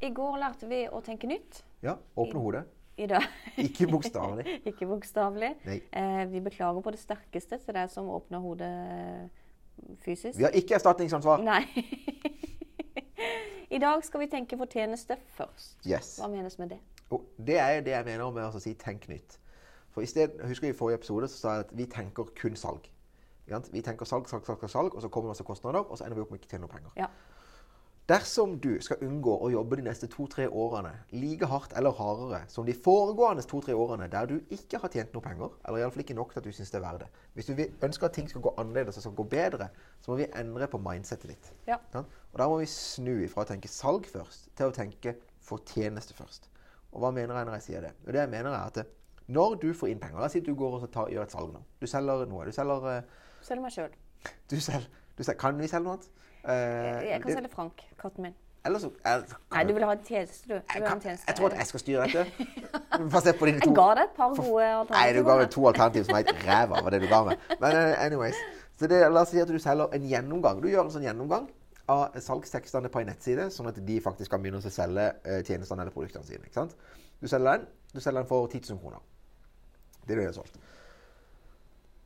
I går lærte vi å tenke nytt. Ja, åpne hodet. I dag. Ikke bokstavelig. Ikke bokstavelig. Eh, vi beklager på det sterkeste til deg som åpner hodet fysisk. Vi har ikke erstatningsansvar. Nei. I dag skal vi tenke fortjeneste først. Yes. Hva menes med det? Oh, det er det jeg mener med å si tenk nytt. For i sted, husker I forrige episode så sa jeg at vi tenker kun salg. Vi tenker salg, salg, salg, salg, og så kommer det masse kostnader, og så ender vi opp med ikke tjene noe penger. Ja. Dersom du skal unngå å jobbe de neste to-tre årene like hardt eller hardere som de foregående to-tre årene der du ikke har tjent noe penger, eller iallfall ikke nok til at du syns det er verdt det Hvis du ønsker at ting skal gå annerledes og skal gå bedre, så må vi endre på mindsetet ditt. Ja. Ja? Og da må vi snu fra å tenke salg først til å tenke fortjeneste først. Og hva mener jeg når jeg sier det? Og det jeg mener er at når du får inn penger La oss si du går og tar, gjør et salg nå. Du selger noe. Du selger, Selger Selg meg sjøl. du selger, du selger Kan vi selge noe annet? Eh, Jeg kan det- selge Frank, katten min. Eller så er, Nei, du vil ha en tjeneste, du. du jeg, kan, en tjeneste. jeg tror at jeg skal styre dette. Se på dine to Jeg ga deg et par gode alternativer. Nei, du ga meg to alternativer som helt ræva. var det du ga meg. Men eh, anyways. Så det, la oss si at du selger en gjennomgang. Du gjør en sånn gjennomgang av salgstekstene på en nettside, sånn at de faktisk kan begynne å selge eh, tjenestene eller produktene sine. ikke sant? Du selger den, du selger den for 10 000 kroner. Det er det du har solgt.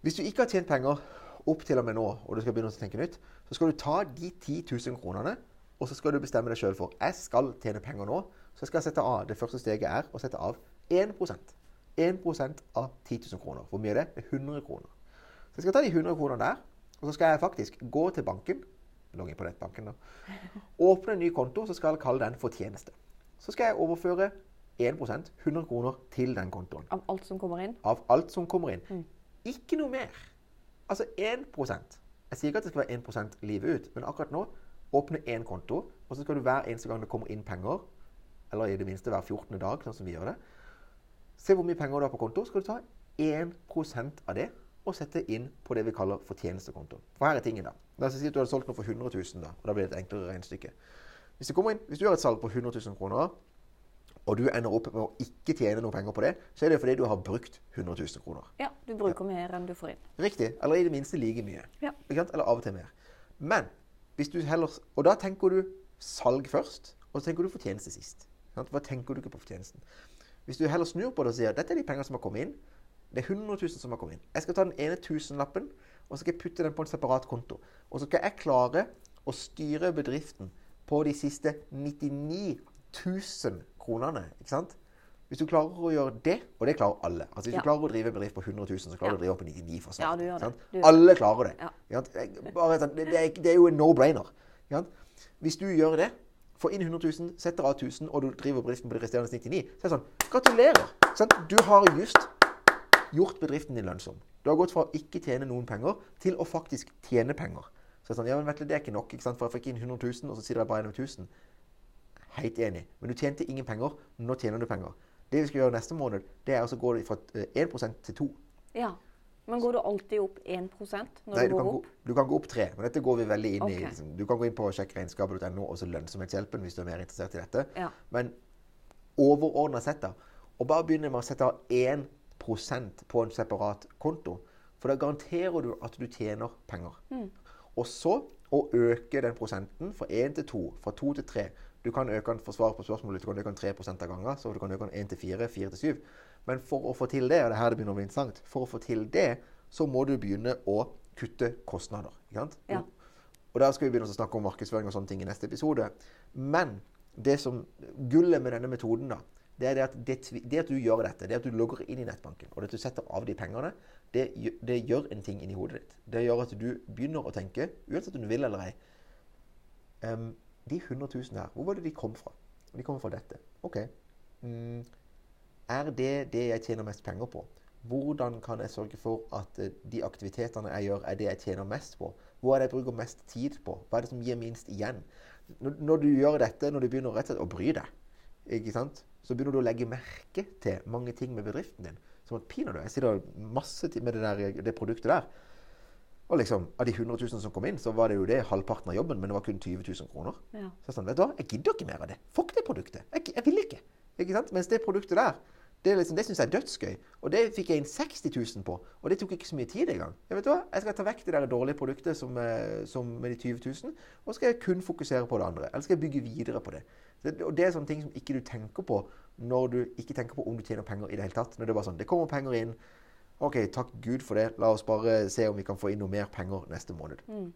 Hvis du ikke har tjent penger opp til og med nå, og du skal begynne å tenke nytt, så skal du ta de 10 000 kronene, og så skal du bestemme deg sjøl for jeg skal tjene penger nå. Så skal jeg sette av Det første steget er å sette av 1% 1% av 10 000 kroner. Hvor mye er det? Det er 100 kroner. Så jeg skal ta de 100 kronene der, og så skal jeg faktisk gå til banken logge på nettbanken da, åpne en ny konto, så skal jeg kalle den fortjeneste. Så skal jeg overføre 1% 100 kroner til den kontoen Av alt som kommer inn. av alt som kommer inn. Ikke noe mer. Altså 1% Jeg sier ikke at det skal være 1% livet ut, men akkurat nå åpne én konto, og så skal du hver eneste gang det kommer inn penger, eller i det minste hver 14. dag, sånn som vi gjør det, se hvor mye penger du har på konto, skal du ta 1% av det og sette inn på det vi kaller fortjenestekonto. For her er tingen, da. La oss si at du hadde solgt noe for 100 000, da, og da blir det et enklere regnestykke. Hvis, inn, hvis du gjør et salg på 100 000 kroner, og du ender opp med å ikke tjene noe penger på det, så er det fordi du har brukt 100 000 kroner. Ja, du bruker mer enn du får inn. Riktig. Eller i det minste like mye. Ja. Eller av og til mer. Men hvis du heller Og da tenker du salg først, og så tenker du fortjeneste sist. Hva tenker du ikke på fortjenesten? Hvis du heller snur på det og sier dette er de pengene som har kommet inn, det er 100 000 som har kommet inn. Jeg skal ta den ene tusenlappen og så skal jeg putte den på en separat konto. Og så skal jeg klare å styre bedriften på de siste 99 000 kronene. ikke sant? Hvis du klarer å gjøre det, og det klarer alle Altså Hvis Ja. du klarer å drive en bedrift på 100 000, så klarer du å drive opp på 99 for Ja, du gjør det. Alle klarer det. Ja. Bare, sånn, er, det er jo en no-brainer. Hvis du gjør det, får inn 100 000, setter av 1000, og du driver bedriften på de resterende 99 så er det sånn Gratulerer! sant? Du har just gjort bedriften din lønnsom. Du har gått fra å ikke tjene noen penger til å faktisk tjene penger. Så det er sånn, ja, men vet du, det er ikke nok, ikke sant? for jeg fikk inn 100 000, og så sitter jeg bare igjen med 1000. Helt enig. Men du tjente ingen penger. Nå tjener du penger. Det vi skal gjøre neste måned, det er altså å gå fra eh, 1% til 2 Ja. Men går du alltid opp 1 når Nei, du du går kan, gå, du kan gå opp 3 men dette går vi veldig inn i. Liksom. Du kan gå inn på sjekkregnskapet.no og så lønnsomhetshjelpen hvis du er mer interessert i dette. Ja. Men overordna sett, da, og bare begynne med å sette av 1% på en separat konto, for da garanterer du at du tjener penger. Og så å øke den prosenten fra 1 til 2, fra 2 til 3. Du kan øke den for svar på spørsmålet, du kan øke den 3 av ganger, så du kan øke den 1 til 4, 4 til 7. Men for å få til det, og det er her det begynner å bli interessant, for å få til det, så må du begynne å kutte kostnader. Ikke sant? Ja. Og der skal vi begynne å snakke om markedsføring og sånne ting i neste episode. Men det som gullet med denne metoden, da, det er det at, det, det at du gjør dette, det at du logger inn i nettbanken, og det at du setter av de pengene, det, det gjør en ting inni hodet ditt. Det gjør at du begynner å tenke, uansett om du vil eller ei um, De 100 000 her, hvor var det de kom fra? De kommer fra dette. Ok. Mm, er det det jeg tjener mest penger på? Hvordan kan jeg sørge for at eh, de aktivitetene jeg gjør, er det jeg tjener mest på? Hvor er det jeg bruker mest tid på? Hva er det som gir minst igjen? Når, når du gjør dette, når du begynner rett og slett å bry deg, ikke sant? Så begynner du å legge merke til mange ting med bedriften din. Som at pinadø, jeg sitter masse med det, der, det produktet der. Og liksom, Av de 100 000 som kom inn, så var det jo det halvparten av jobben, men det var kun 20 000 kroner. Ja. Så jeg sånn, vet du hva, jeg gidder ikke mer av det. Fuck det produktet. Jeg, jeg vil ikke. Ikke sant? Mens det produktet der, Det, liksom, det syns jeg er dødsgøy. Og det fikk jeg inn 60 000 på. Og det tok ikke så mye tid engang. Jeg vet hva? Jeg skal ta vekk det der dårlige produktet som, eh, som med de 20 000, og så skal jeg kun fokusere på det andre. Eller skal jeg bygge videre på det. det. Og det er sånne ting som ikke du tenker på når du ikke tenker på om du tjener penger i det hele tatt. Når det er bare sånn Det kommer penger inn. OK, takk Gud for det. La oss bare se om vi kan få inn noe mer penger neste måned. Mm.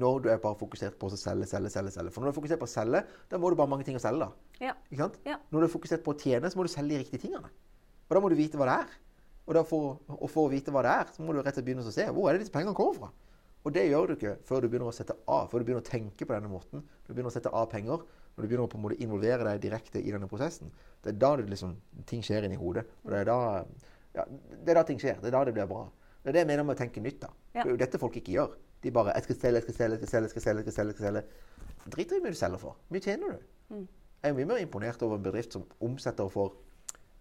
Når du er bare fokusert på å selge, selge, selge. selge. For når du er fokusert på å selge, da må du bare mange ting å selge. da. Ja. Ikke sant? Ja. Når du er fokusert på å tjene, så må du selge de riktige tingene. Og da må du vite hva det er. Og, for, og for å vite hva det er, så må du rett og slett begynne å se hvor er det disse pengene kommer fra. Og det gjør du ikke før du begynner å sette av, før du begynner å tenke på denne måten. Du begynner å sette av penger, når du begynner å på en måte involvere deg direkte i denne prosessen. Det er da det liksom, ting skjer inni hodet. Og det er da, ja, det er da ting skjer. Det er da det blir bra. Det er det jeg mener med å tenke nytt. da. Ja. Det er jo dette folk ikke gjør. De bare 'Jeg skal selge, jeg skal selge, jeg skal selge'. jeg skal selge, jeg skal selge, jeg skal selge. Drit i hvor mye du selger for. Mye tjener du? Mm. Jeg er mye mer imponert over en bedrift som omsetter for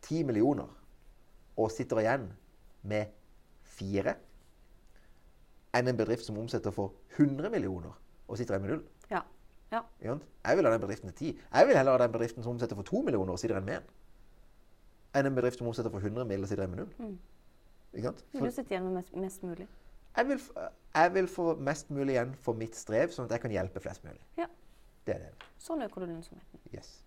10 millioner og sitter igjen med fire, enn en bedrift som omsetter for 100 millioner og sitter igjen med null. Ja. ja. Jeg vil ha den bedriften til 10. Jeg vil heller ha den bedriften som omsetter for 2 millioner og sitter igjen med en, enn en bedrift som omsetter for 100 mill. og sitter igjen med null. Mm. Ikke sant? Vil du sitte igjen med mest, mest mulig? jeg, vil, jeg vil få mest mulig igjen for mitt strev, sånn at jeg kan hjelpe flest mulig. Ja. Det er det. Sånn øker du lønnsomheten. Yes.